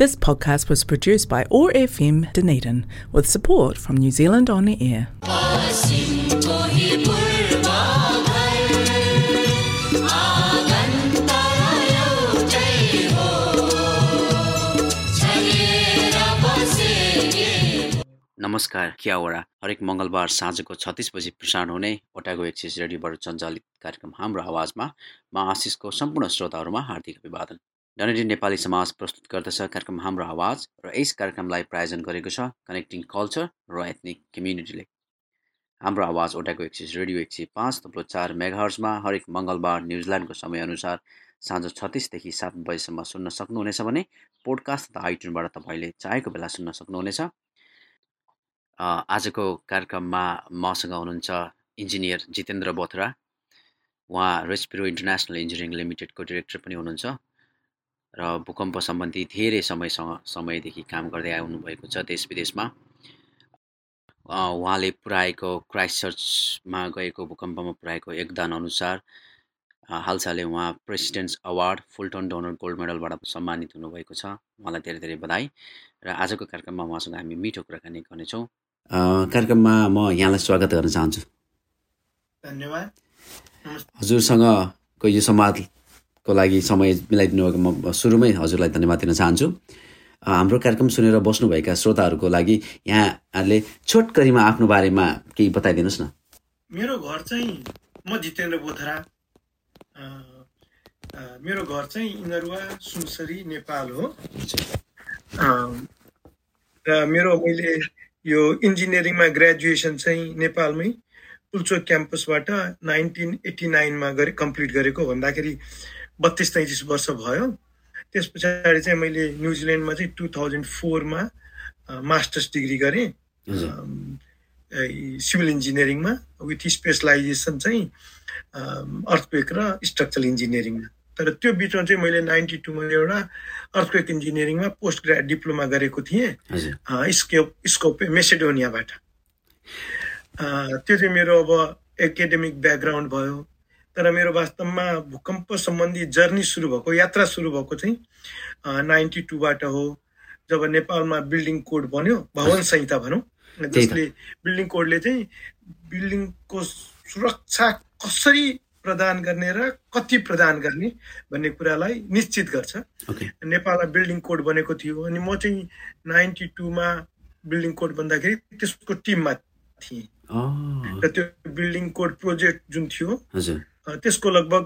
This podcast was produced by OAR FM Dunedin with support from New Zealand On the Air. नमस्कार क्यावडा हरेक मङ्गलबार साँझको छत्तिस बजी प्रसारण हुने ओटागो एक्सिस रेडियोबाट सञ्चालित कार्यक्रम हाम्रो आवाजमा म आशिषको सम्पूर्ण श्रोताहरूमा हार्दिक अभिवादन डनेडी नेपाली समाज प्रस्तुत गर्दछ कार्यक्रम हाम्रो आवाज र यस कार्यक्रमलाई प्रायोजन गरेको छ कनेक्टिङ कल्चर र एथनिक कम्युनिटीले हाम्रो आवाज ओटाको एक्सिस रेडियो एक सय पाँच थप्लो चार मेगाहर्समा हरेक मङ्गलबार न्युजिल्यान्डको समयअनुसार साँझ छत्तिसदेखि सात बजीसम्म सुन्न सक्नुहुनेछ भने पोडकास्ट तथा आइट्युनबाट तपाईँले चाहेको बेला सुन्न सक्नुहुनेछ। आजको कार्यक्रममा मसँग हुनुहुन्छ इन्जिनियर जितेन्द्र बोथरा। उहाँ रेस्पिरो इन्टरनेसनल इन्जिनियरिङ लिमिटेडको डिरेक्टर पनि हुनुहुन्छ। र भूकम्प सम्बन्धी धेरै समयसँग समयदेखि काम गर्दै आउनुभएको छ देश विदेशमा। उहाँले पुऱ्याएको क्राइस्ट चर्चमा गएको भूकम्पमा पुऱ्याएको योगदान अनुसार हालसालै उहाँ President's award Fulton donor gold मेडलबाट सम्मानित हुनुभएको छ। उहाँलाई धेरै धेरै बधाई र आजको कार्यक्रममा उहाँसँग हामी मिठो कुराकानी गर्नेछौँ। कार्यक्रममा म यहाँलाई स्वागत गर्न चाहन्छु। धन्यवाद। हजुरसँगको यो संवादको लागि समय मिलाइदिनु म सुरुमै हजुरलाई धन्यवाद दिन चाहन्छु। हाम्रो कार्यक्रम सुनेर बस्नुभएका श्रोताहरूको लागि यहाँहरूले छोटकरीमा आफ्नो बारेमा केही बताइदिनुहोस् न। मेरो घर चाहिँ म जितेन्द्र बोथरा मेरो घर चाहिँ इन्दरुवा सुनसरी नेपाल हो। र मेरो मैले यो इन्जिनियरिङमा ग्रेजुएसन चाहिँ नेपालमै पुल्चोक क्याम्पसबाट नाइन्टिन एट्टी नाइनमा गरे कम्प्लिट गरेको भन्दाखेरि बत्तिस तैँतिस वर्ष भयो। त्यस पछाडि चाहिँ मैले न्युजिल्यान्डमा चाहिँ टु थाउजन्ड फोरमा मास्टर्स डिग्री गरेँ। सिभिल इन्जिनियरिङमा विथ स्पेसलाइजेसन चाहिँ अर्थक्वेक र स्ट्रक्चरल इन्जिनियरिङमा तर त्यो बिचमा चाहिँ मैले नाइन्टी टूमा एउटा अर्थक्वेक इन्जिनियरिङमा पोस्ट ग्रेड डिप्लोमा गरेको थिएँ। स्कोप स्कोप मेसेडोनियाबाट। त्यो चाहिँ मेरो अब एकाडेमिक ब्याकग्राउन्ड भयो। तर मेरो वास्तवमा भूकम्प सम्बन्धी जर्नी सुरु भएको यात्रा सुरु भएको चाहिँ नाइन्टी टूबाट हो। जब नेपालमा बिल्डिङ कोड बन्यो भवन संहिता भनौँ जसले बिल्डिङ कोडले चाहिँ बिल्डिङको सुरक्षा कसरी प्रदान गर्ने र कति प्रदान गर्ने भन्ने कुरालाई निश्चित गर्छ। नेपालमा बिल्डिङ कोड बनेको थियो अनि म चाहिँ नाइन्टी टूमा बिल्डिङ कोड भन्दाखेरि त्यसको टिममा थिएँ। र त्यो बिल्डिङ कोड प्रोजेक्ट जुन थियो त्यसको लगभग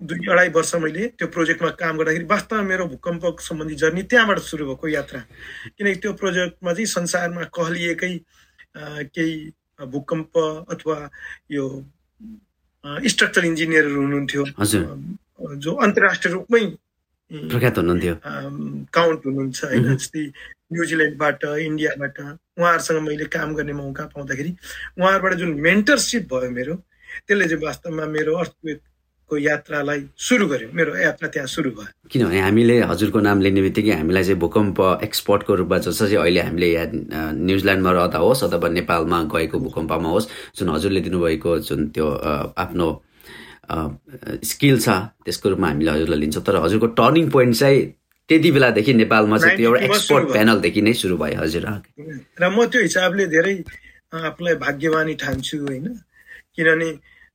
दुई अढाई वर्ष मैले त्यो प्रोजेक्टमा काम गर्दाखेरि वास्तवमा मेरो भूकम्प सम्बन्धी जर्नी त्यहाँबाट सुरु भएको यात्रा। किनकि त्यो प्रोजेक्टमा चाहिँ संसारमा कहलिएकै केही भूकम्प अथवा यो स्ट्रक्चर इन्जिनियरहरू हुनुहुन्थ्यो। जो अन्तर्राष्ट्रिय रूपमै प्रख्यात हुनुहुन्थ्यो। काउन्ट हुनुहुन्छ होइन? जस्तै न्युजिल्यान्डबाट इन्डियाबाट उहाँहरूसँग मैले काम गर्ने मौका पाउँदाखेरि उहाँहरूबाट जुन मेन्टरसिप भयो मेरो त्यसले चाहिँ वास्तवमा मेरो अर्थवेक को यात्रालाई सुरु गर्यो। मेरो यात्रा त्यहाँ सुरु भयो। किनभने हामीले हजुरको नाम लिने बित्तिकै हामीलाई चाहिँ भूकम्प एक्सपर्टको रूपमा जस्तो चाहिँ अहिले हामीले यहाँ न्युजिल्यान्डमा रहँदा होस् अथवा नेपालमा गएको भूकम्पमा होस् जुन हजुरले दिनुभएको जुन त्यो आफ्नो स्किल छ त्यसको रूपमा हामीले हजुरलाई लिन्छौँ। तर हजुरको टर्निङ पोइन्ट चाहिँ त्यति बेलादेखि नेपालमा चाहिँ त्यो एउटा एक्सपर्ट प्यानलदेखि नै सुरु भयो हजुर। र म त्यो हिसाबले धेरै आफूलाई भाग्यवानी ठान्छु होइन। किनभने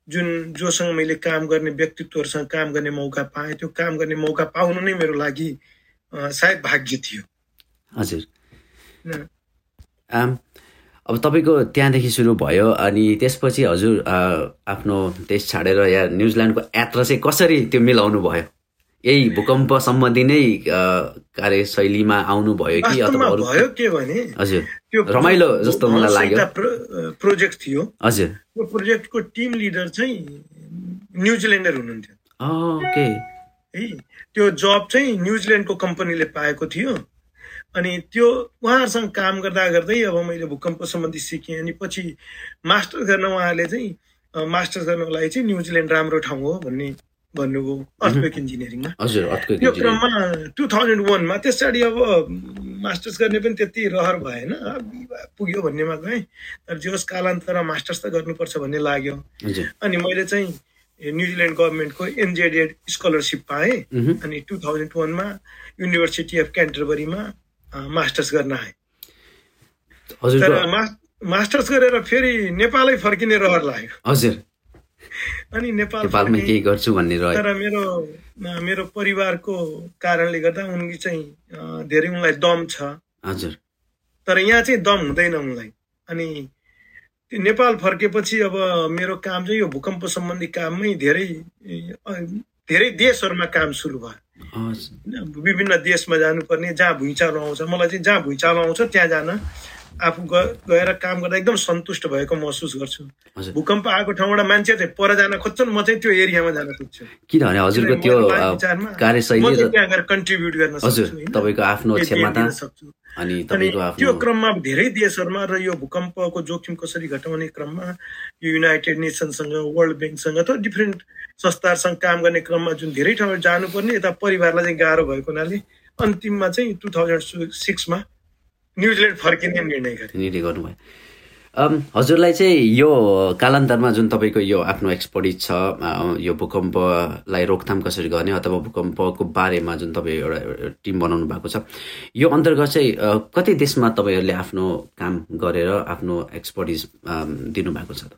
जुन जोसँग मैले काम गर्ने व्यक्तित्वहरूसँग काम गर्ने मौका पाएँ त्यो काम गर्ने मौका पाउनु नै मेरो लागि सायद भाग्य थियो। हजुर। अब तपाईँको त्यहाँदेखि सुरु भयो अनि त्यसपछि हजुर आफ्नो देश छाडेर या न्युजिल्यान्डको यात्रा चाहिँ कसरी त्यो मिलाउनु भयो? यही भूकम्प सम्बन्धी नै कार्यशैलीमा आउनु भयो कि अथवा भयो के भने हजुर। रमाइलो जस्तो मलाई लाग्यो। प्रोजेक्ट थियो। हजुर। त्यो प्रोजेक्टको टिम लिडर चाहिँ न्युजिल्यान्डर हुनुहुन्थ्यो। ओके। है त्यो जब चाहिँ न्युजिल्यान्डको कम्पनीले पाएको थियो अनि त्यो उहाँहरूसँग काम गर्दा गर्दै अब मैले भूकम्प सम्बन्धी सिकेँ अनि पछि मास्टर गर्न उहाँले चाहिँ मास्टर्स गर्नको लागि चाहिँ न्युजिल्यान्ड राम्रो ठाउँ हो भन्ने भन्नुभयो। अर्थक्वेक इन्जिनियरिङमा। त्यो क्रममा टु थाउजन्ड वानमा त्यस पछाडि अब मास्टर्स गर्ने पनि त्यति रहर भएन। पुग्यो भन्नेमा गएँ तर जे होस् कालान्तरमा मास्टर्स त गर्नुपर्छ भन्ने लाग्यो। अनि मैले चाहिँ न्युजिल्यान्ड गभर्मेन्टको एनजेडेड स्कलरसिप पाएँ। अनि टु थाउजन्ड वानमा युनिभर्सिटी अफ क्यान्टरबरीमा मास्टर्स गर्न आएँ। तर मास्टर्स गरेर फेरि नेपालै फर्किने रहर लाग्यो। हजुर। अनि नेपाल नेपालमै। केही गर्छु भन्ने रह्यो तर मेरो मेरो परिवारको कारणले गर्दा उनी चाहिँ धेरै उनलाई दम छ हजुर तर यहाँ चाहिँ दम हुँदैन उनलाई अनि नेपाल फर्केपछि अब मेरो काम चाहिँ यो भूकम्प सम्बन्धी काममै धेरै धेरै देशहरूमा काम सुरु भयो? विभिन्न देशमा जानुपर्ने जहाँ भुइँचालो आउँछ मलाई चाहिँ जहाँ भुइँचालो आउँछ त्यहाँ जान आफू गएर काम गर्दा एकदम सन्तुष्ट भएको महसुस गर्छु। भूकम्प आएको ठाउँबाट मान्छे चाहिँ पर जान खोज्छन् म चाहिँ त्यो एरियामा जान खोज्छु। किनभने हजुरको त्यो कार्यशैली कन्ट्रिब्युट गर्न सक्छु? तपाईँको आफ्नो क्षमता अनि त्यो क्रममा धेरै देशहरूमा र यो भूकम्पको जोखिम कसरी घटाउने क्रममा यो युनाइटेड नेसनसँग वर्ल्ड ब्याङ्कसँग अथवा डिफ्रेन्ट संस्थाहरूसँग काम गर्ने क्रममा जुन धेरै ठाउँहरू जानुपर्ने यता परिवारलाई चाहिँ गाह्रो भएको हुनाले अन्तिममा चाहिँ टु थाउजन्ड सिक्समा न्युजिल्यान्ड फर्किने निर्णय निर्णय गर्नुभयो। हजुरलाई चाहिँ यो कालान्तरमा जुन तपाईँको यो आफ्नो एक्सपर्टिज छ यो भूकम्पलाई रोकथाम कसरी गर्ने अथवा भूकम्पको बारेमा जुन तपाईँ एउटा टिम बनाउनु भएको छ यो अन्तर्गत चाहिँ कति देशमा तपाईँहरूले आफ्नो काम गरेर आफ्नो एक्सपर्टिज दिनुभएको छ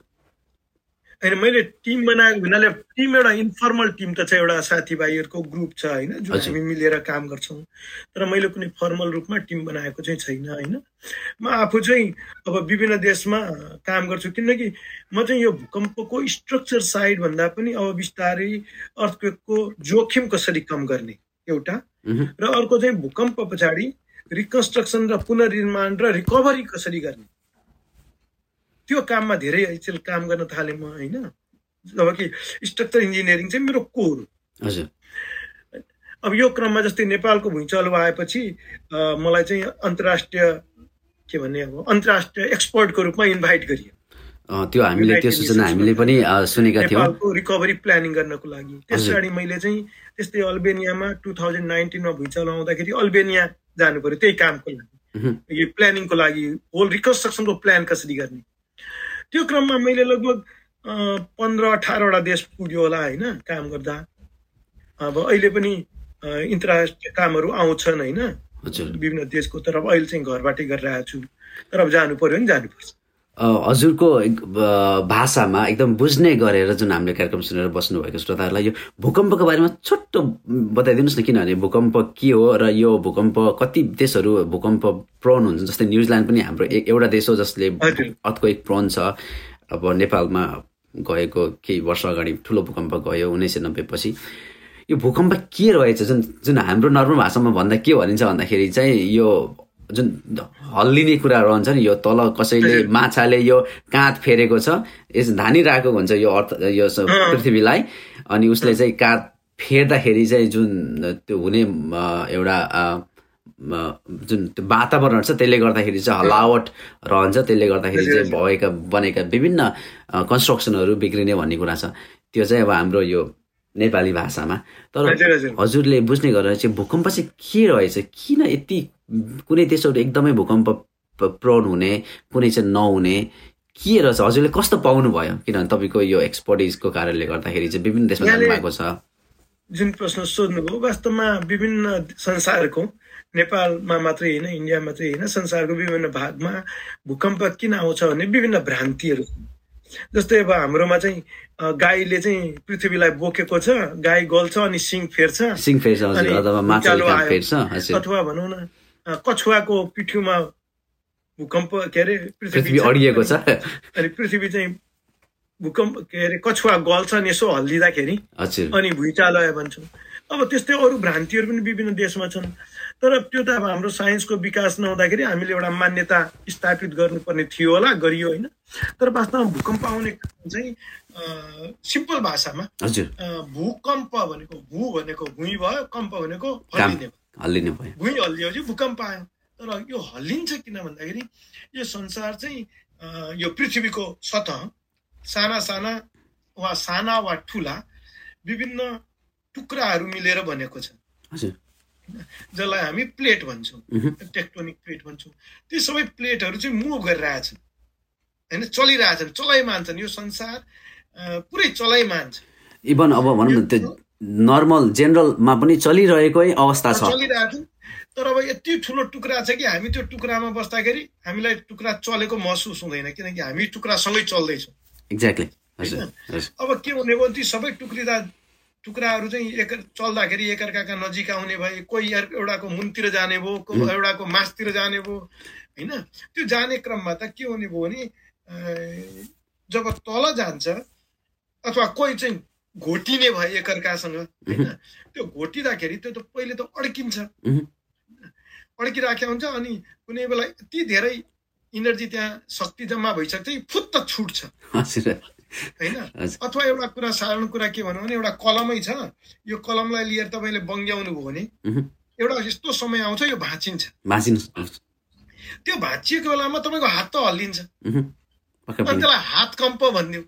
होइन मैले टिम बनाएको हुनाले टिम एउटा इन्फर्मल टिम त छ एउटा साथीभाइहरूको ग्रुप छ होइन जुन। हामी मिलेर काम गर्छौँ। तर मैले कुनै फर्मल रूपमा टिम बनाएको चाहिँ छैन होइन। म आफू चाहिँ अब विभिन्न देशमा काम गर्छु किनकि म चाहिँ यो भूकम्पको स्ट्रक्चर साइड भन्दा पनि अब बिस्तारै अर्थक्वेकको जोखिम कसरी कम गर्ने एउटा। र अर्को चाहिँ भूकम्प पछाडि रिकन्स्ट्रक्सन र पुनर्निर्माण र रिकभरी कसरी गर्ने त्यो काममा धेरै अहिले काम गर्न थालेँ म होइन? जबकि स्ट्रक्चर इन्जिनियरिङ चाहिँ मेरो कोर हो? हजुर। अब यो क्रममा जस्तै नेपालको भुइँचालो आएपछि मलाई चाहिँ अन्तर्राष्ट्रिय के भन्ने अब अन्तर्राष्ट्रिय एक्सपर्टको रूपमा इन्भाइट गरियो। त्यो हामीले त्यो सूचना हामीले पनि सुनेका थियौँ। नेपालको रिकभरी प्लानिङ गर्नको लागि। त्यस पछाडि मैले चाहिँ त्यस्तै अल्बेनियामा टु थाउजन्ड नाइन्टिनमा भुइँचालो आउँदाखेरि अल्बेनिया जानु पर्यो त्यही कामको लागि। यो प्लानिङको लागि होल रिकन्स्ट्रक्सनको प्लान कसरी गर्ने? त्यो क्रममा मैले लगभग पन्ध्र अठारवटा देश पुग्यो होला होइन काम गर्दा। अब अहिले पनि अन्तर्राष्ट्रिय कामहरू आउँछन् होइन। हजुर। विभिन्न देशको तर अब अहिले चाहिँ घरबाटै गरिरहेको छु। तर अब जानु पर्यो भने जानुपर्छ। हजुरको एक- भाषामा एकदम बुझ्ने गरेर जुन हामीले कार्यक्रम सुनेर बस्नुभएको श्रोताहरूलाई यो भूकम्पको बारेमा छोटो बताइदिनुहोस् न किनभने भूकम्प के हो र यो भूकम्प कति देशहरू भूकम्प प्रोन हुन्छ जस्तै न्युजिल्यान्ड पनि हाम्रो एक एउटा देश हो जसले हजुर। अर्थको प्रोन छ। अब नेपालमा गएको केही वर्ष अगाडि ठुलो भूकम्प गयो उन्नाइस सय नब्बे पछि यो भूकम्प के रहेछ? जुन जुन हाम्रो नर्मल भाषामा भन्दा के भनिन्छ भन्दाखेरि चाहिँ यो जुन हल्लिने कुरा रहन्छ नि यो तल कसैले माछाले यो काँध फेरेको छ यस धानिरहेको हुन्छ यो अर्थ यो। पृथ्वीलाई अनि उसले चाहिँ काँध फेर्दाखेरि चाहिँ जुन त्यो हुने एउटा जुन त्यो वातावरण छ त्यसले गर्दाखेरि चाहिँ हलावट रहन्छ त्यसले गर्दाखेरि चाहिँ भएका बनेका विभिन्न कन्स्ट्रक्सनहरू बिग्रिने भन्ने कुरा छ। त्यो चाहिँ अब हाम्रो यो नेपाली भाषामा। तर हजुर हजुर। हजुरले बुझ्ने गरेर चाहिँ भूकम्प चाहिँ के रहेछ? किन यति कुनै देशहरू एकदमै भूकम्प प्रोन हुने कुनै चाहिँ नहुने के रहेछ हजुरले कस्तो पाउनु भयो किनभने तपाईँको यो एक्सपर्टिजको कारणले गर्दाखेरि चाहिँ विभिन्न देशमा जानुभएको छ। जुन प्रश्न सोध्नुभयो वास्तवमा विभिन्न संसारको नेपालमा मात्रै होइन इन्डिया मात्रै होइन संसारको विभिन्न भागमा भूकम्प किन आउँछ भन्ने विभिन्न भ्रान्तिहरू जस्तै अब हाम्रोमा चाहिँ गाईले चाहिँ पृथ्वीलाई बोकेको छ गाई गल्छ अनि सिङ फेर्छ। अथवा भनौँ न कछुवाको पिठ्युमा भूकम्प के अरे पृथ्वी। अडिएको छ अनि पृथ्वी चाहिँ भूकम्प के अरे कछुवा गल्छ अनि यसो हल्लिँदाखेरि अनि भुइँचालो आयो भन्छौँ अब त्यस्तै अरू भ्रान्तिहरू पनि विभिन्न देशमा छन् तर त्यो त अब हाम्रो साइन्सको विकास नहुँदाखेरि हामीले एउटा मान्यता स्थापित गर्नुपर्ने थियो होला गरियो होइन तर वास्तवमा भूकम्प आउने कारण चाहिँ सिम्पल भाषामा भूकम्प भनेको भू भनेको भुइँ भयो कम्प भनेको हल्लिने भयो हल्लिने भयो। भुइँ हल्लिएपछि भूकम्प आयो। तर यो हल्लिन्छ किन भन्दाखेरि यो संसार चाहिँ यो पृथ्वीको सतह साना साना वा साना वा ठुला विभिन्न टुक्राहरू मिलेर बनेको छ। जसलाई हामी प्लेट भन्छौँ टेक्टोनिक प्लेट भन्छौँ। ती सबै प्लेटहरू चाहिँ मुभ गरिरहेछन् होइन चलिरहेछन् चलाइमान्छन्। यो संसार पुरै चलाइमान छ इभन अब भनौँ न त्यो नर्मल जेनरलमा पनि चलिरहेकै अवस्था छ। तर अब यति ठुलो टुक्रा छ कि हामी त्यो टुक्रामा बस्दाखेरि हामीलाई टुक्रा चलेको महसुस हुँदैन किनकि हामी टुक्रासँगै चल्दैछौँ। एक्ज्याक्टली अब के हुने भयो ती सबै टुक्रिँदा टुक्राहरू चाहिँ एक चल्दाखेरि एकअर्काका नजिक आउने भए कोही एउटाको मुनतिर जाने भयो को एउटाको मासतिर जाने भयो होइन? त्यो जाने क्रममा त के हुने भयो भने जब तल जान्छ अथवा कोही चाहिँ घोटिने भए एकअर्कासँग होइन? त्यो घोटिँदाखेरि त्यो त पहिले त अड्किन्छ। अड्किराखेको हुन्छ अनि कुनै बेला यति धेरै इनर्जी त्यहाँ शक्ति जम्मा भइसक्छ फुत्त छुट्छ। होइन? अथवा एउटा कुरा साधारण कुरा के भनौँ भने एउटा कलमै छ। यो कलमलाई लिएर तपाईँले बङ्ग्याउनु भयो भने एउटा यस्तो समय आउँछ यो भाँचिन्छ। त्यो भाँचिएको बेलामा तपाईँको हात त हल्लिन्छ। अनि त्यसलाई हात कम्प भनिदियो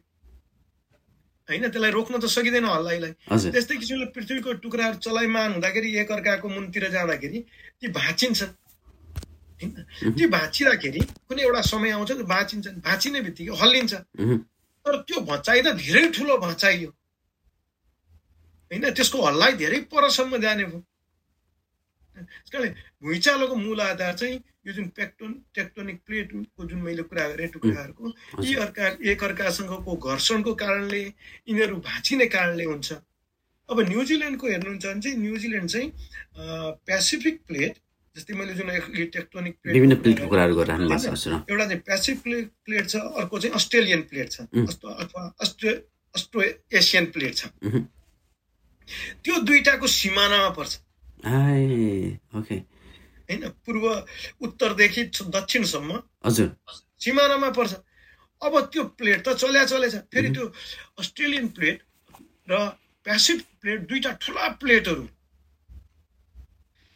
होइन त्यसलाई रोक्न त सकिँदैन हल्लाइलाई त्यस्तै किसिमले पृथ्वीको टुक्राहरू चलाइमान हुँदाखेरि एकअर्काको मुनतिर जाँदाखेरि ती भाँचिन्छन्। होइन? ती भाँचिँदाखेरि कुनै एउटा समय आउँछ भाँचिन्छन् भाँचिने बित्तिकै हल्लिन्छ। तर त्यो भचाइ त धेरै ठुलो भचाइ हो। होइन? त्यसको हल्लाइ धेरै परसम्म जाने भयो त्यस कारण भुइँचालोको मूल आधार चाहिँ यो जुन पेक्टोन टेक्टोनिक प्लेटको जुन मैले कुरा गरेँ टुक्राहरूको यी अर्का एकअर्कासँगको घर्षणको कारणले यिनीहरू भाँचिने कारणले हुन्छ। अब न्युजिल्यान्डको हेर्नुहुन्छ भने चाहिँ न्युजिल्यान्ड चाहिँ पेसिफिक प्लेट जस्तै मैले जुन टेक्टोनिक प्लेट एउटा चाहिँ पेसिफिक प्लेट छ अर्को चाहिँ अस्ट्रेलियन प्लेट छ अथवा अस्ट्रे अस्ट्रो एसियन प्लेट छ। त्यो दुईटाको सिमानामा पर्छ। होइन पूर्व उत्तरदेखि दक्षिणसम्म हजुर। सिमानामा पर्छ। अब त्यो प्लेट त चल्या चलेछ फेरि त्यो अस्ट्रेलियन प्लेट र पेसिफिक प्लेट दुईटा ठुला प्लेटहरू।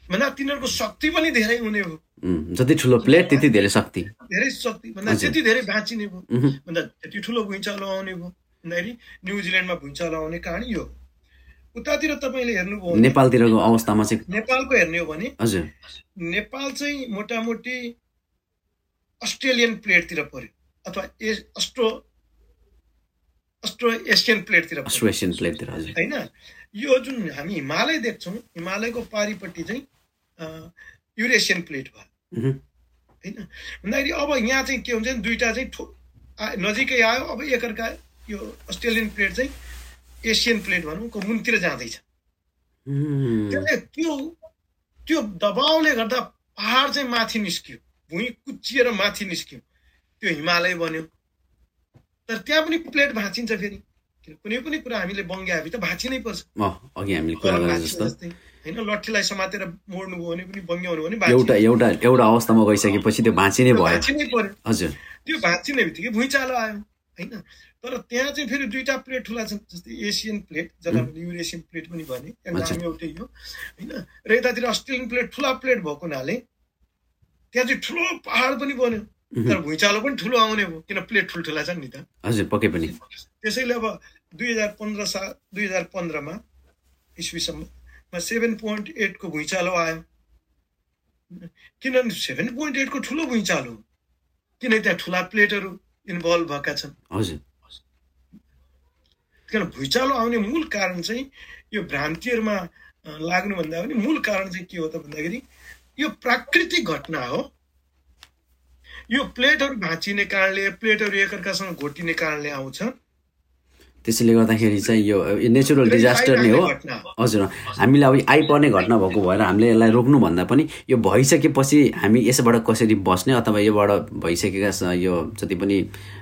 भन्दा तिनीहरूको शक्ति पनि धेरै हुने हो। जति ठुलो प्लेट त्यति धेरै शक्ति। धेरै शक्ति। भन्दा त्यति धेरै बाँचिने भयो भन्दा त्यति ठुलो भुइँचालो आउने भयो भन्दाखेरि न्युजिल्यान्डमा भुइँचालो आउने कहानी यो उतातिर तपाईँले हेर्नुभयो नेपालतिरको अवस्थामा चाहिँ नेपालको हेर्ने हो भने हजुर। नेपाल चाहिँ मोटामोटी अस्ट्रेलियन प्लेटतिर पर्यो अथवा अस्ट्रो अस्ट्रो एसियन प्लेटतिर अस्ट्रो एसियन प्लेटतिर होइन? यो जुन हामी हिमालय देख्छौँ हिमालयको पारिपट्टि चाहिँ युरेसियन प्लेट भयो। होइन? भन्दाखेरि अब यहाँ चाहिँ के हुन्छ भने दुइटा चाहिँ नजिकै आयो अब एकअर्का यो अस्ट्रेलियन प्लेट चाहिँ एसियन प्लेट भनौँ को मुनतिर जाँदैछ त्यसले त्यो त्यो दबाउले गर्दा पहाड चाहिँ माथि निस्कियो भुइँ कुचिएर माथि निस्क्यो। त्यो हिमालय बन्यो। तर त्यहाँ पनि प्लेट भाँचिन्छ फेरि। कुनै पनि कुरा हामीले बङ्ग्याए त भाँची नै पर्छ। होइन लट्ठीलाई समातेर मोड्नु भयो भने पनि बङ्ग्याउनु भने एउटा एउटा एउटा अवस्थामा गइसकेपछि त्यो भाँची नै भयो। भाँची नै पर्यो। हजुर। त्यो भाँचिने बित्तिकै भुइँचालो आयो। होइन? तर त्यहाँ चाहिँ फेरि दुईवटा प्लेट ठुला छन् जस्तै एसियन प्लेट जसलाई मैले युरेसियन प्लेट पनि भने। नाम एउटै हो होइन? र यतातिर अस्ट्रेलियन प्लेट ठुला प्लेट भएको हुनाले त्यहाँ चाहिँ ठुलो पहाड पनि बन्यो। तर भुइँचालो पनि ठुलो आउने भयो किन प्लेट ठुल्ठुला छन् नि त? हजुर पक्कै पनि। त्यसैले अब दुई हजार पन्ध्र सा दुई हजार पन्ध्रमा इस्वीसम्ममा सेभेन पोइन्ट एटको भुइँचालो आयो। किनभने सेभेन पोइन्ट एटको ठुलो भुइँचालो किन त्यहाँ ठुला प्लेटहरू? इन्भल्भ भएका छन्। हजुर। किन भुइँचालो आउने मूल कारण चाहिँ यो भ्रान्तिहरूमा लाग्नुभन्दा पनि मूल कारण चाहिँ के हो त भन्दाखेरि यो प्राकृतिक घटना हो। यो प्लेटहरू भाँचिने कारणले प्लेटहरू एकअर्कासँग घोटिने कारणले आउँछ त्यसैले गर्दाखेरि चाहिँ यो नेचुरल डिजास्टर नै हो। हजुर। हामीले अब आइपर्ने घटना भएको भएर हामीले यसलाई रोक्नु भन्दा पनि यो भइसकेपछि हामी यसबाट कसरी बस्ने अथवा योबाट भइसकेका यो जति पनि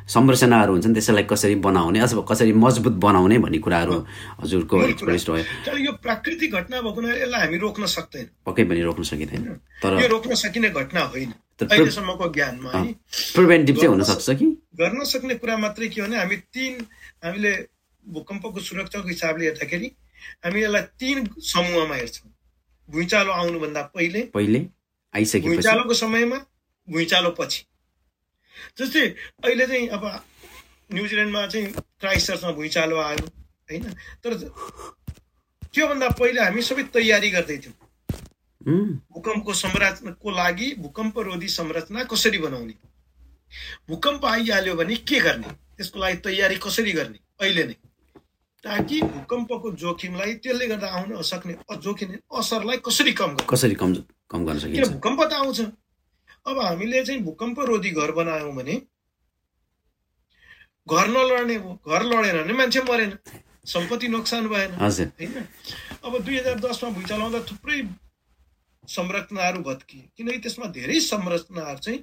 संरचनाहरू हुन्छन् त्यसैलाई कसरी बनाउने अथवा कसरी मजबुत बनाउने भन्ने कुराहरू हजुरको एक्सपिरियन्स भयो यो प्राकृतिक घटना भएको यसलाई हामी रोक्न सक्दैन। पक्कै पनि रोक्न सकिँदैन। तर यो रोक्न सकिने घटना होइन। अहिलेसम्मको ज्ञानमा है प्रिभेन्टिभ चाहिँ हुनसक्छ कि? गर्न सक्ने कुरा मात्रै के भने हामी तिन हामीले भूकम्पको सुरक्षाको हिसाबले हेर्दाखेरि हामी यसलाई तिन समूहमा हेर्छौँ। भुइँचालो आउनुभन्दा पहिले पहिले आइसके भुइँचालोको समयमा भुइँचालो पछि। जस्तै अहिले चाहिँ अब न्युजिल्यान्डमा चाहिँ क्राइस्टर्समा भुइँचालो आयो होइन? तर त्योभन्दा पहिले हामी सबै तयारी गर्दैथ्यौँ भूकम्पको संरचनाको लागि भूकम्प रोधी संरचना कसरी बनाउने? भूकम्प आइहाल्यो भने के गर्ने? त्यसको लागि तयारी कसरी गर्ने? अहिले नै। ताकि भूकम्पको जोखिमलाई त्यसले गर्दा आउन सक्ने जोखिम असरलाई कसरी कम कसरी कम कम गर्न किन सकिन्छ भूकम्प त आउँछ। अब हामीले चाहिँ भूकम्प रोधी घर बनायौँ भने घर नलड्ने भयो घर लडेन भने मान्छे मरेन। सम्पत्ति नोक्सान भएन। होइन? अब दुई हजार दसमा भुइँचालो आउँदा थुप्रै संरचनाहरू भत्किए किनकि त्यसमा धेरै संरचनाहरू चाहिँ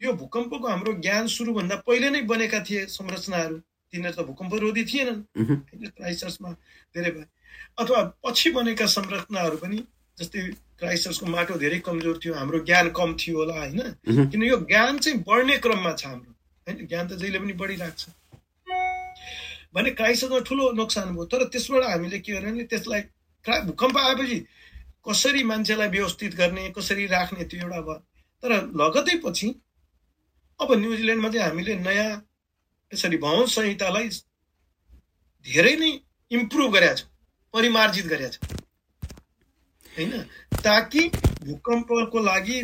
यो भूकम्पको हाम्रो ज्ञान सुरुभन्दा पहिले नै बनेका थिए संरचनाहरू तिनीहरू त भूकम्प रोधी थिएनन् क्राइस्टर्समा धेरै भए अथवा पछि बनेका संरचनाहरू पनि जस्तै क्राइस्टर्सको माटो धेरै कमजोर थियो हाम्रो ज्ञान कम थियो होला होइन? किन यो ज्ञान चाहिँ बढ्ने क्रममा छ हाम्रो। होइन ज्ञान त जहिले पनि बढिरहेको छ। भने क्राइस्टर्समा ठुलो नोक्सान भयो। तर त्यसबाट हामीले के गर्यो भने त्यसलाई क्रा भूकम्प आएपछि कसरी मान्छेलाई व्यवस्थित गर्ने कसरी राख्ने त्यो एउटा भयो तर लगतै पछि अब न्युजिल्यान्डमा चाहिँ हामीले नयाँ यसरी भवन संहितालाई धेरै नै इम्प्रुभ गरेका छौँ परिमार्जित गरेका छौँ। होइन? ताकि भूकम्पको लागि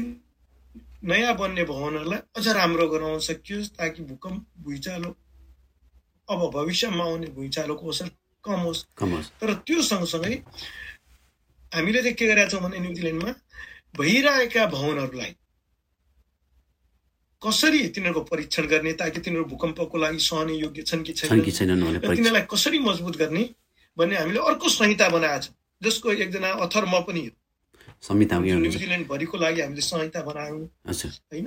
नयाँ बन्ने भवनहरूलाई अझ राम्रो गराउन सकियोस् ताकि भूकम्प भुइँचालो अब भविष्यमा आउने भुइँचालोको असर कम होस्। तर त्यो सँगसँगै हामीले चाहिँ के गरेका छौँ भने न्युजिल्यान्डमा भइरहेका भवनहरूलाई कसरी तिनीहरूको परीक्षण गर्ने ताकि तिनीहरू भूकम्पको लागि सहने योग्य छन् कि छन् कि छैनन् तिनीहरूलाई कसरी मजबुत गर्ने भन्ने हामीले अर्को संहिता बनाएको छौँ जसको एकजना अथर म पनि हो। न्युजिल्यान्डभरिको लागि हामीले संहिता बनायौँ। होइन?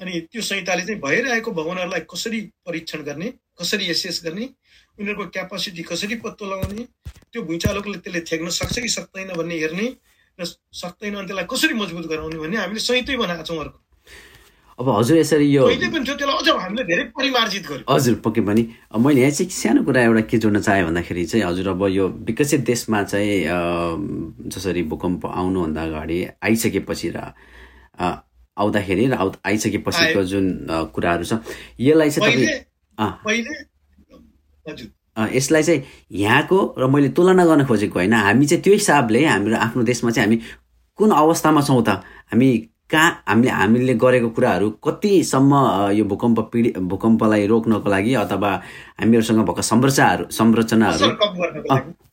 अनि त्यो संहिताले चाहिँ भइरहेको भवनहरूलाई कसरी परीक्षण गर्ने कसरी एसेस गर्ने उनीहरूको क्यापासिटी कसरी पत्तो लगाउने त्यो भुइँचालोले त्यसले थ्याक्न सक्छ कि सक्दैन भन्ने हेर्ने र सक्दैन अनि त्यसलाई कसरी मजबुत गराउने भन्ने हामीले संहितै बनाएको छौँ अर्को। अब हजुर यसरी यो पनि थियो त्यसलाई अझ हामीले धेरै परिमार्जित गर्यो। हजुर पक्कै पनि। अब मैले यहाँ चाहिँ सानो कुरा एउटा के जोड्न चाहेँ भन्दाखेरि चाहिँ हजुर अब यो विकसित देशमा चाहिँ जसरी भूकम्प आउनुभन्दा अगाडि आइसकेपछि र आउँदाखेरि र आउ आइसकेपछिको जुन कुराहरू छ यसलाई चाहिँ तपाईँ। पहिले हजुर। यसलाई चाहिँ यहाँको र मैले तुलना गर्न खोजेको होइन। हामी चाहिँ त्यो हिसाबले हाम्रो आफ्नो देशमा चाहिँ हामी कुन अवस्थामा छौँ त? हामी कहाँ हामीले हामीले गरेको कुराहरू कतिसम्म यो भूकम्प पीडि भूकम्पलाई रोक्नको लागि अथवा हामीहरूसँग भएको संरचनाहरू संरचनाहरू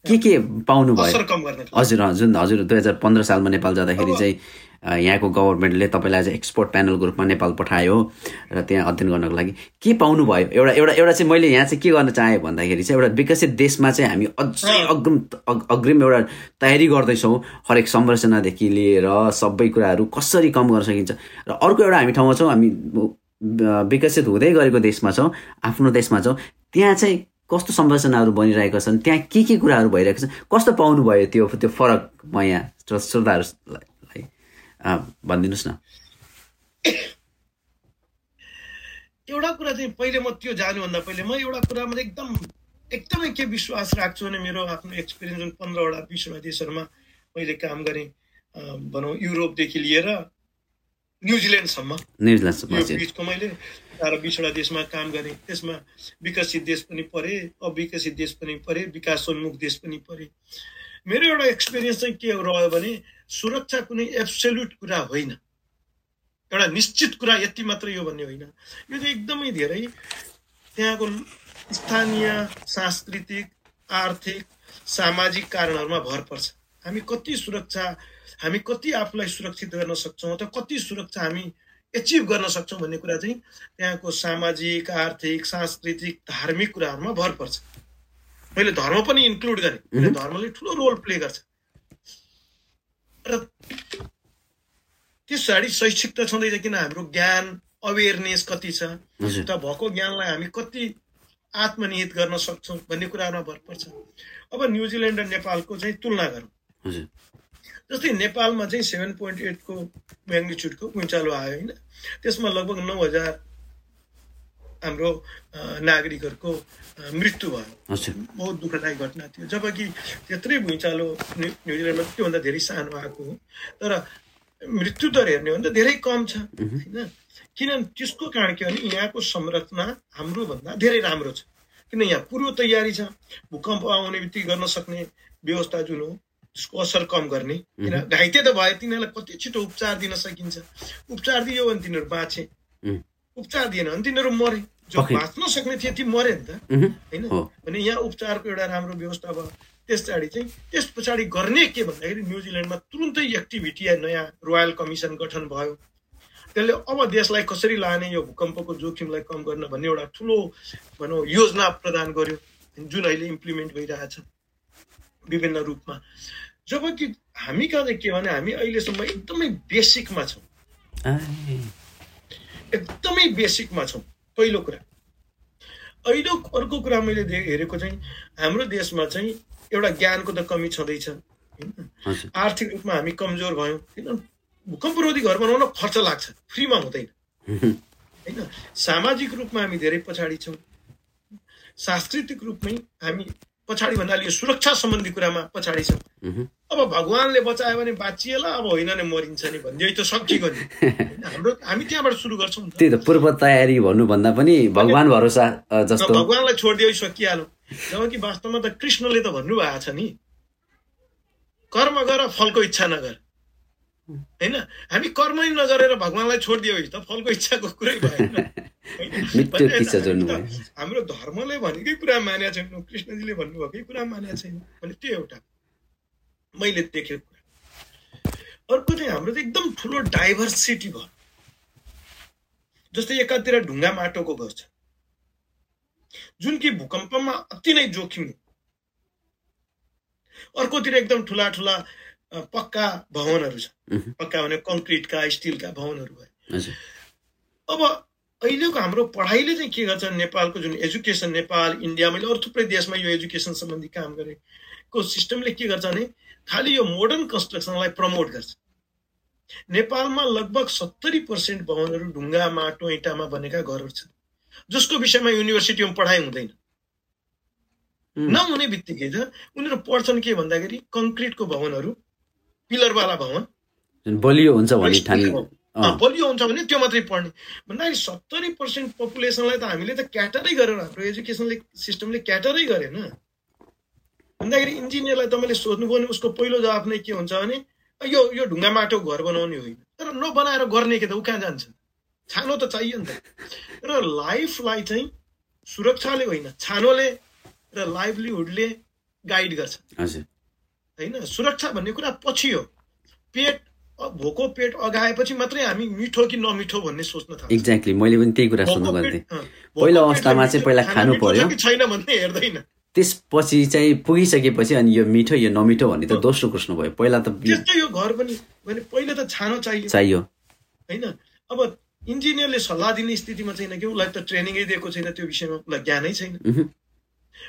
के के पाउनु भयो? असर कम गर्नको लागि हजुर हजुर हजुर दुई हजार पन्ध्र सालमा नेपाल जाँदाखेरि चाहिँ यहाँको गभर्मेन्टले तपाईँलाई चाहिँ एक्सपोर्ट प्यानलको रूपमा नेपाल पठायो र त्यहाँ अध्ययन गर्नको लागि। के पाउनु भयो एउटा एउटा एउटा चाहिँ मैले यहाँ चाहिँ के गर्न चाहेँ भन्दाखेरि चाहिँ एउटा विकसित देशमा चाहिँ हामी अझै। अग्रिम अग- अग्रिम एउटा तयारी गर्दैछौँ। हरेक संरचनादेखि लिएर सबै कुराहरू कसरी कम गर्न सकिन्छ? र अर्को एउटा हामी ठाउँमा छौँ हामी विकसित हुँदै गरेको देशमा छौँ आफ्नो देशमा छौँ त्यहाँ चाहिँ कस्तो संरचनाहरू बनिरहेका छन्? त्यहाँ के के कुराहरू भइरहेको छ कस्तो पाउनु भयो त्यो त्यो फरक म यहाँ श्रो- श्रोताहरूलाई? भनिदिनुहोस् न। एउटा कुरा चाहिँ पहिले म त्यो जानुभन्दा पहिले म एउटा कुरामा एकदम एकदमै के विश्वास राख्छु भने मेरो आफ्नो एक्सपिरियन्स जुन पन्ध्रवटा बिसवटा देशहरूमा मैले काम गरेँ भनौँ युरोपदेखि लिएर न्युजिल्यान्डसम्म। बिचको मैले बाह्र बिसवटा देशमा काम गरेँ। त्यसमा विकसित देश पनि परे अविकसित देश पनि परे विकासोन्मुख देश पनि परे। मेरो एउटा एक्सपिरियन्स चाहिँ के रह्यो भने सुरक्षा कुनै एब्सोल्युट कुरा होइन। एउटा निश्चित कुरा यति मात्रै हो भन्ने होइन। यो चाहिँ एकदमै धेरै त्यहाँको स्थानीय सांस्कृतिक आर्थिक सामाजिक कारणहरूमा भर पर्छ। हामी कति सुरक्षा हामी कति आफूलाई सुरक्षित गर्न सक्छौँ अथवा कति सुरक्षा हामी एचिभ गर्न सक्छौँ भन्ने कुरा चाहिँ त्यहाँको सामाजिक आर्थिक सांस्कृतिक धार्मिक कुराहरूमा भर पर्छ। मैले धर्म पनि इन्क्लुड गरेँ। धर्मले ठुलो रोल प्ले गर्छ। र त्यस पछाडि शैक्षिक त छँदैछ किन हाम्रो ज्ञान अवेरनेस कति छ? त भएको ज्ञानलाई हामी कति आत्मनिहित गर्न सक्छौँ भन्ने कुराहरूमा भर पर्छ। अब न्युजिल्यान्ड र नेपालको चाहिँ तुलना गरौँ। जस्तै नेपालमा चाहिँ सेभेन पोइन्ट एटको म्याग्निच्युडको भुइँचालो आयो होइन? त्यसमा लगभग नौ हजार हाम्रो नागरिकहरूको मृत्यु भयो। बहुत दुःखदायी घटना थियो। जबकि त्यत्रै भुइँचालो न्यु न्युजिल्यान्डमा त्योभन्दा धेरै सानो आएको हो। तर मृत्यु दर हेर्ने हो भने त धेरै कम छ। होइन? किनभने त्यसको कारण के भने यहाँको संरचना हाम्रो भन्दा धेरै राम्रो छ। किन यहाँ पूर्व तयारी छ। भूकम्प आउने बित्तिकै गर्न सक्ने व्यवस्था जुन हो त्यसको असर कम गर्ने। किन घाइते त भए तिनीहरूलाई कति छिटो उपचार दिन सकिन्छ। उपचार दियो भने तिनीहरू बाँचे. उपचार दिएन भने तिनीहरू मरे। जो। बाँच्न सक्ने थिए ती मरे नि त होइन? भने यहाँ उपचारको एउटा राम्रो व्यवस्था भयो। त्यस पछाडि चाहिँ त्यस पछाडि गर्ने के भन्दाखेरि न्युजिल्यान्डमा तुरुन्तै एक्टिभिटी नयाँ रोयल कमिसन गठन भयो। त्यसले अब देशलाई कसरी लाने यो भूकम्पको जोखिमलाई कम गर्न भन्ने एउटा ठुलो भनौँ योजना प्रदान गर्यो। जुन अहिले इम्प्लिमेन्ट भइरहेछ विभिन्न रूपमा। जबकि हामी कहाँ चाहिँ के भने हामी अहिलेसम्म एकदमै बेसिकमा छौँ। एकदमै बेसिकमा छौँ। पहिलो कुरा। अहिले अर्को कुरा मैले हेरेको चाहिँ हाम्रो देशमा चाहिँ एउटा ज्ञानको त कमी छँदैछ। होइन? आर्थिक रूपमा हामी कमजोर भयौँ। किन? भूकम्परोधी घर बनाउन खर्च लाग्छ। फ्रीमा हुँदैन। होइन? सामाजिक रूपमा हामी धेरै पछाडि छौँ। सांस्कृतिक रूपमै हामी पछाडि भन्नाले यो सुरक्षा सम्बन्धी कुरामा पछाडि छौँ। अब भगवान्ले बचायो भने बाँचिएला अब होइन भने मरिन्छ नि भन्ने त सकियो नि। हाम्रो हामी त्यहाँबाट सुरु गर्छौँ त्यही त पूर्व तयारी भन्नुभन्दा पनि भगवान् भरोसा जस्तो। भगवान्लाई छोडिदियो सकिहाल्यो। जबकि वास्तवमा त कृष्णले त भन्नुभएको छ नि कर्म गर फलको इच्छा नगर। होइन हामी कर्मै नगरेर भगवान्लाई छोडिदियो त फलको इच्छाको कुरै भएन। हाम्रो धर्मले भनेकै कुरा मानेको छैन कृष्णजीले भन्नुभएकै कुरा मानेको छैन। भने त्यो एउटा। मैले देखेको कुरा। अर्को चाहिँ हाम्रो चाहिँ एकदम ठुलो डाइभर्सिटी भयो। जस्तै एकातिर ढुङ्गा माटोको घर छ। जुन कि भूकम्पमा अति नै जोखिम अर्कोतिर एकदम ठुला ठुला पक्का भवनहरू छ। पक्का भने कङ्क्रिटका स्टिलका भवनहरू भए अब अहिलेको हाम्रो पढाइले चाहिँ के गर्छ? नेपालको जुन एजुकेसन नेपाल इन्डिया मैले अरू थुप्रै देशमा यो एजुकेसन सम्बन्धी काम गरेको सिस्टमले के गर्छ भने खालि यो मोडर्न कन्स्ट्रक्सनलाई प्रमोट गर्छ। नेपालमा लगभग सत्तरी पर्सेन्ट भवनहरू ढुङ्गा माटो इँटामा बनेका घरहरू छन् जसको विषयमा युनिभर्सिटीमा पढाइ हुँदैन। नहुने बित्तिकै त उनीहरू पढ्छन् के भन्दाखेरि कङ्क्रिटको भवनहरू पिलरवाला भवन। बलियो हुन्छ बलियो हुन्छ भने त्यो मात्रै पढ्ने। भन्दाखेरि सत्तरी पर्सेन्ट पपुलेसनलाई त हामीले त क्याटरै गरेर हाम्रो एजुकेसनले सिस्टमले क्याटरै गरेन। भन्दाखेरि इन्जिनियरलाई तपाईँले सोध्नुभयो भने उसको पहिलो जवाब नै के हुन्छ भने यो यो ढुङ्गा माटोको घर बनाउने होइन। तर नबनाएर गर्ने के त? ऊ कहाँ जान्छ? छानो त चाहियो नि त। र लाइफलाई चाहिँ सुरक्षाले होइन छानोले र लाइभलीहुडले गाइड गर्छ। होइन? सुरक्षा भन्ने कुरा पछि हो। पेट भोको पेट अगाएपछि मात्रै हामी मिठो कि नमिठो भन्ने सोच्न थाल्छ। एक्ज्याक्टली मैले पनि त्यही कुरा सोध्नु गर्थेँ पहिलो अवस्थामा चाहिँ पहिला खानु पर्यो। छैन भन्ने हेर्दैन। त्यसपछि चाहिँ पुगिसकेपछि अनि यो मिठो यो नमिठो भन्ने त दोस्रो कृष्ण भयो। पहिला त त्यस्तै यो घर पनि भने पहिला त छानो चाहियो। चाहियो। होइन? अब इन्जिनियरले सल्लाह दिने स्थितिमा छैन कि उसलाई त ट्रेनिङै दिएको छैन त्यो विषयमा उसलाई ज्ञानै छैन।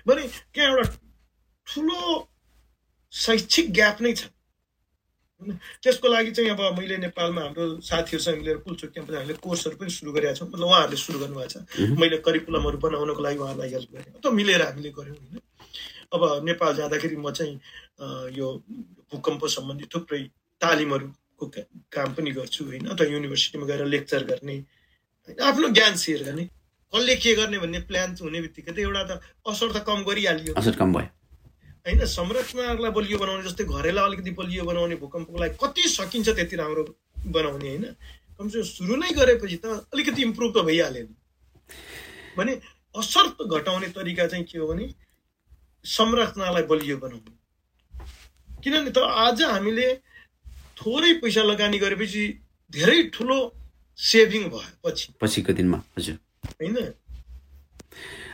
भने त्यहाँ एउटा ठुलो शैक्षिक ग्याप नै छ। त्यसको लागि चाहिँ अब मैले नेपालमा हाम्रो साथीहरूसँग मिलेर पुलचोक क्याम्पस हामीले कोर्सहरू पनि सुरु गरेका छौँ। मतलब उहाँहरूले सुरु गर्नुभएको छ। मैले करिकुलमहरू बनाउनको लागि उहाँहरूलाई हेल्प गरेँ। अथवा मिलेर हामीले गऱ्यौँ होइन। अब नेपाल जाँदाखेरि म चाहिँ यो भूकम्प सम्बन्धी थुप्रै तालिमहरूको काम पनि गर्छु होइन। अथवा युनिभर्सिटीमा गएर लेक्चर गर्ने आफ्नो ज्ञान सेयर गर्ने। कसले के गर्ने भन्ने प्लान हुने बित्तिकै त एउटा त असर त कम गरिहालियो। असर कम भयो। होइन संरचनाहरूलाई बलियो बनाउने जस्तै घरैलाई अलिकति बलियो बनाउने भूकम्पको लागि कति सकिन्छ त्यति राम्रो बनाउने होइन। कमसे सुरु नै गरेपछि त अलिकति इम्प्रुभ त भइहाल्यो नि। भने असर घटाउने तरिका चाहिँ के हो भने संरचनालाई बलियो बनाउने। किनभने त आज हामीले थोरै पैसा लगानी गरेपछि धेरै ठुलो सेभिङ भयो पछि। पछिको दिनमा हजुर। होइन?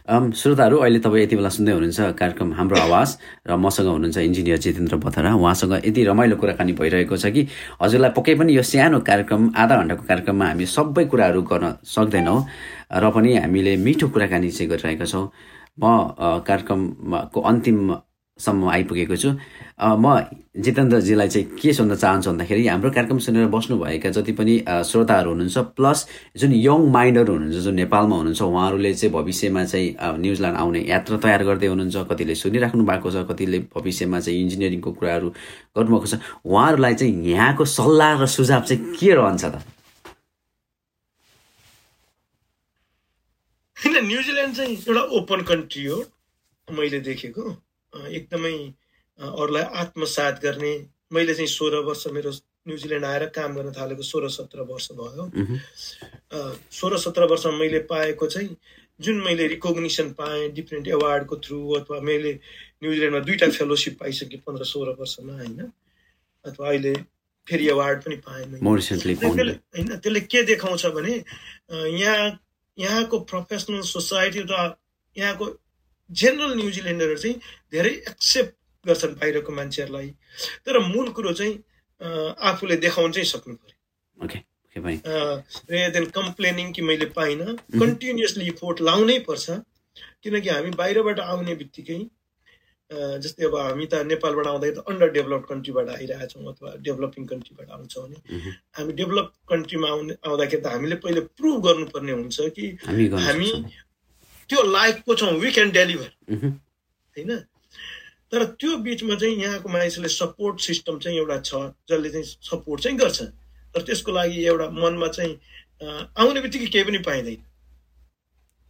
श्रोताहरू अहिले तपाईँ यति बेला सुन्दै हुनुहुन्छ कार्यक्रम हाम्रो आवाज र मसँग हुनुहुन्छ इन्जिनियर जितेन्द्र बथरा उहाँसँग यति रमाइलो कुराकानी भइरहेको छ कि हजुरलाई पक्कै पनि यो सानो कार्यक्रम आधा घन्टाको कार्यक्रममा हामी सबै कुराहरू गर्न सक्दैनौँ र पनि हामीले मिठो कुराकानी चाहिँ गरिरहेका छौँ। म कार्यक्रमको अन्तिम सम्म आइपुगेको छु। म जितेन्द्रजीलाई चाहिँ के सोध्न चाहन्छु भन्दाखेरि हाम्रो कार्यक्रम सुनेर बस्नुभएका जति पनि श्रोताहरू हुनुहुन्छ प्लस जुन यङ माइन्डहरू हुनुहुन्छ जुन नेपालमा हुनुहुन्छ उहाँहरूले चाहिँ भविष्यमा चाहिँ न्युजिल्यान्ड आउने यात्रा तयार गर्दै हुनुहुन्छ कतिले सुनिराख्नु भएको छ कतिले भविष्यमा चाहिँ इन्जिनियरिङको कुराहरू गर्नुभएको छ। उहाँहरूलाई चाहिँ यहाँको सल्लाह र सुझाव चाहिँ के रहन्छ त? न्युजिल्यान्ड चाहिँ एउटा ओपन कन्ट्री हो मैले देखेको। एकदमै अरूलाई आत्मसात गर्ने। मैले चाहिँ सोह्र वर्ष मेरो न्युजिल्यान्ड आएर काम गर्न थालेको सोह्र सत्र वर्ष भयो। सोह्र सत्र वर्षमा मैले पाएको चाहिँ जुन मैले रिकग्निसन पाएँ डिफ्रेन्ट एवार्डको थ्रु अथवा मैले न्युजिल्यान्डमा दुईवटा फेलोसिप पाइसकेँ पन्ध्र सोह्र वर्षमा होइन? अथवा अहिले फेरि एवार्ड पनि पाएँ मैले। होइन त्यसले के देखाउँछ भने यहाँ यहाँको प्रोफेसनल सोसाइटी र यहाँको जेनरल न्युजिल्यान्डरहरू चाहिँ धेरै एक्सेप्ट गर्छन् बाहिरको मान्छेहरूलाई। तर मूल कुरो चाहिँ आफूले देखाउन चाहिँ सक्नु पर्यो देन कम्प्लेनिङ कि मैले पाइनँ कन्टिन्युसली फोर्ट लाउनै पर्छ। किनकि हामी बाहिरबाट आउने बित्तिकै जस्तै अब हामी त नेपालबाट आउँदा त अन्डर डेभलप कन्ट्रीबाट आइरहेका छौँ अथवा डेभलपिङ कन्ट्रीबाट आउँछौँ भने। हामी डेभलप कन्ट्रीमा आउने आउँदाखेरि त हामीले पहिले प्रुभ गर्नुपर्ने हुन्छ कि हामी त्यो लाइफको छौँ वी क्यान डेलिभर होइन? तर त्यो बिचमा चाहिँ यहाँको मानिसले सपोर्ट सिस्टम चाहिँ एउटा छ जसले चाहिँ सपोर्ट चाहिँ गर्छ। तर त्यसको लागि एउटा मनमा चाहिँ आउने बित्तिकै केही पनि पाइँदैन।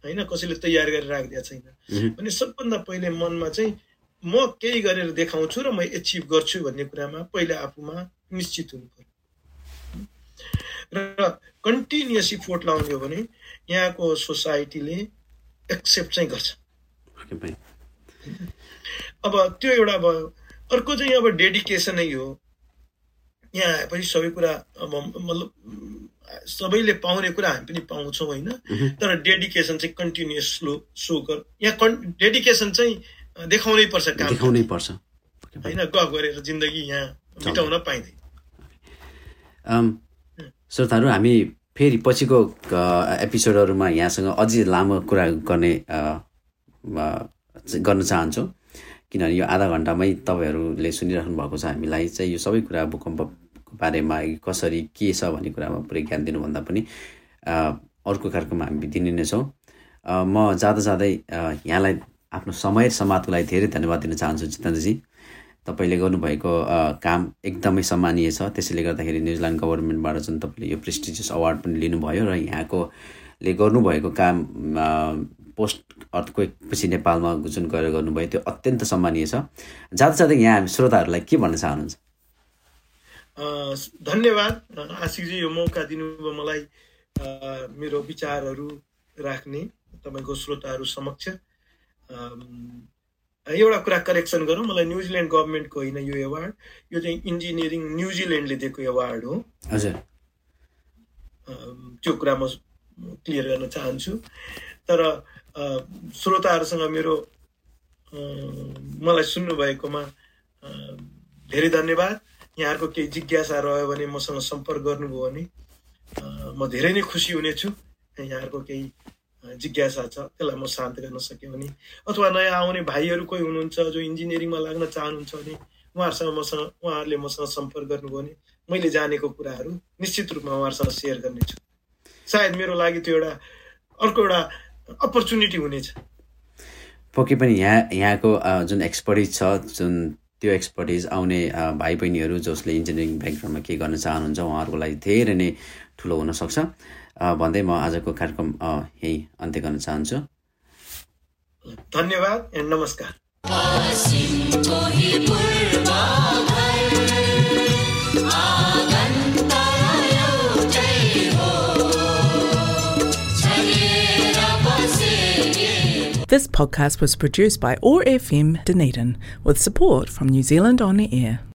होइन? कसैले तयार गरेर राखिदिएको छैन। अनि सबभन्दा पहिले मनमा चाहिँ म केही गरेर देखाउँछु र म एचिभ गर्छु भन्ने कुरामा पहिला आफूमा निश्चित हुनु पर्यो। र कन्टिन्युसली फोट लाउने हो भने यहाँको सोसाइटीले एक्सेप्ट चाहिँ गर्छ। अब त्यो एउटा भयो अर्को चाहिँ अब डेडिकेसनै हो। यहाँ आएपछि सबै कुरा अब मतलब सबैले पाउने कुरा हामी पनि पाउँछौँ होइन। तर डेडिकेसन चाहिँ कन्टिन्युस स्लो सो गर। यहाँ कन् डेडिकेसन चाहिँ देखाउनै पर्छ काम। देखाउनै पर्छ। होइन गफ गरेर जिन्दगी यहाँ बिताउन पाइँदैन। श्रोताहरू हामी फेरि पछिको एपिसोडहरूमा यहाँसँग अझै लामो कुरा गर्ने गर्न चाहन्छौँ। किनभने यो आधा घन्टामै तपाईँहरूले सुनिराख्नु भएको छ हामीलाई चाहिँ यो सबै कुरा भूकम्पको बारेमा कसरी के छ भन्ने कुरामा पुरै ज्ञान दिनुभन्दा पनि अर्को कार्यक्रममा हामी दिने नै छौँ। म जाँदा जाँदै यहाँलाई आफ्नो समय समाजको लागि धेरै धन्यवाद दिन चाहन्छु जितेन्द्रजी। तपाईँले गर्नुभएको काम एकदमै सम्मानीय छ। त्यसैले गर्दाखेरि न्युजिल्यान्ड गभर्मेन्टबाट जुन तपाईँले यो प्रेस्टिजियस अवार्ड पनि लिनुभयो र यहाँकोले गर्नुभएको काम पोस्ट अर्थक्वेकपछि नेपालमा जुन गरेर गर्नुभयो। त्यो अत्यन्त सम्मानीय छ। जाँदा जाँदै यहाँ हामी श्रोताहरूलाई के भन्न चाहनुहुन्छ? धन्यवाद आशिषजी यो मौका दिनुभयो मलाई मेरो विचारहरू राख्ने तपाईँको श्रोताहरू समक्ष। एउटा कुरा करेक्सन गरौँ। मलाई न्युजिल्यान्ड गभर्मेन्टको होइन यो एवार्ड यो चाहिँ इन्जिनियरिङ न्युजिल्यान्डले दिएको एवार्ड हो। हजुर। त्यो कुरा म क्लियर गर्न चाहन्छु। तर श्रोताहरूसँग मेरो मलाई सुन्नुभएकोमा धेरै धन्यवाद। यहाँहरूको केही जिज्ञासा रह्यो भने मसँग सम्पर्क गर्नुभयो भने म धेरै नै खुसी हुनेछु। यहाँहरूको केही जिज्ञासा छ त्यसलाई म शान्त गर्न सक्यो भने। अथवा नयाँ आउने भाइहरू कोही हुनुहुन्छ जो इन्जिनियरिङमा लाग्न चाहनुहुन्छ भने उहाँहरूसँग मसँग उहाँहरूले मसँग सम्पर्क गर्नुभयो भने मैले जानेको कुराहरू निश्चित रूपमा उहाँहरूसँग सेयर गर्नेछु। सायद मेरो लागि त्यो एउटा अर्को एउटा अपर्च्युनिटी हुनेछ। पक्कै पनि यहाँ यहाँको जुन एक्सपर्टिज छ जुन त्यो एक्सपर्टिज आउने भाइ बहिनीहरू जसले इन्जिनियरिङ ब्याकग्राउन्डमा के गर्न चाहनुहुन्छ उहाँहरूको लागि धेरै नै ठुलो हुनसक्छ। भन्दै म आजको कार्यक्रम यही अन्त्य गर्न चाहन्छु धन्यवाद नमस्कार This podcast was produced by ORFM Dunedin with support from New Zealand On the Air.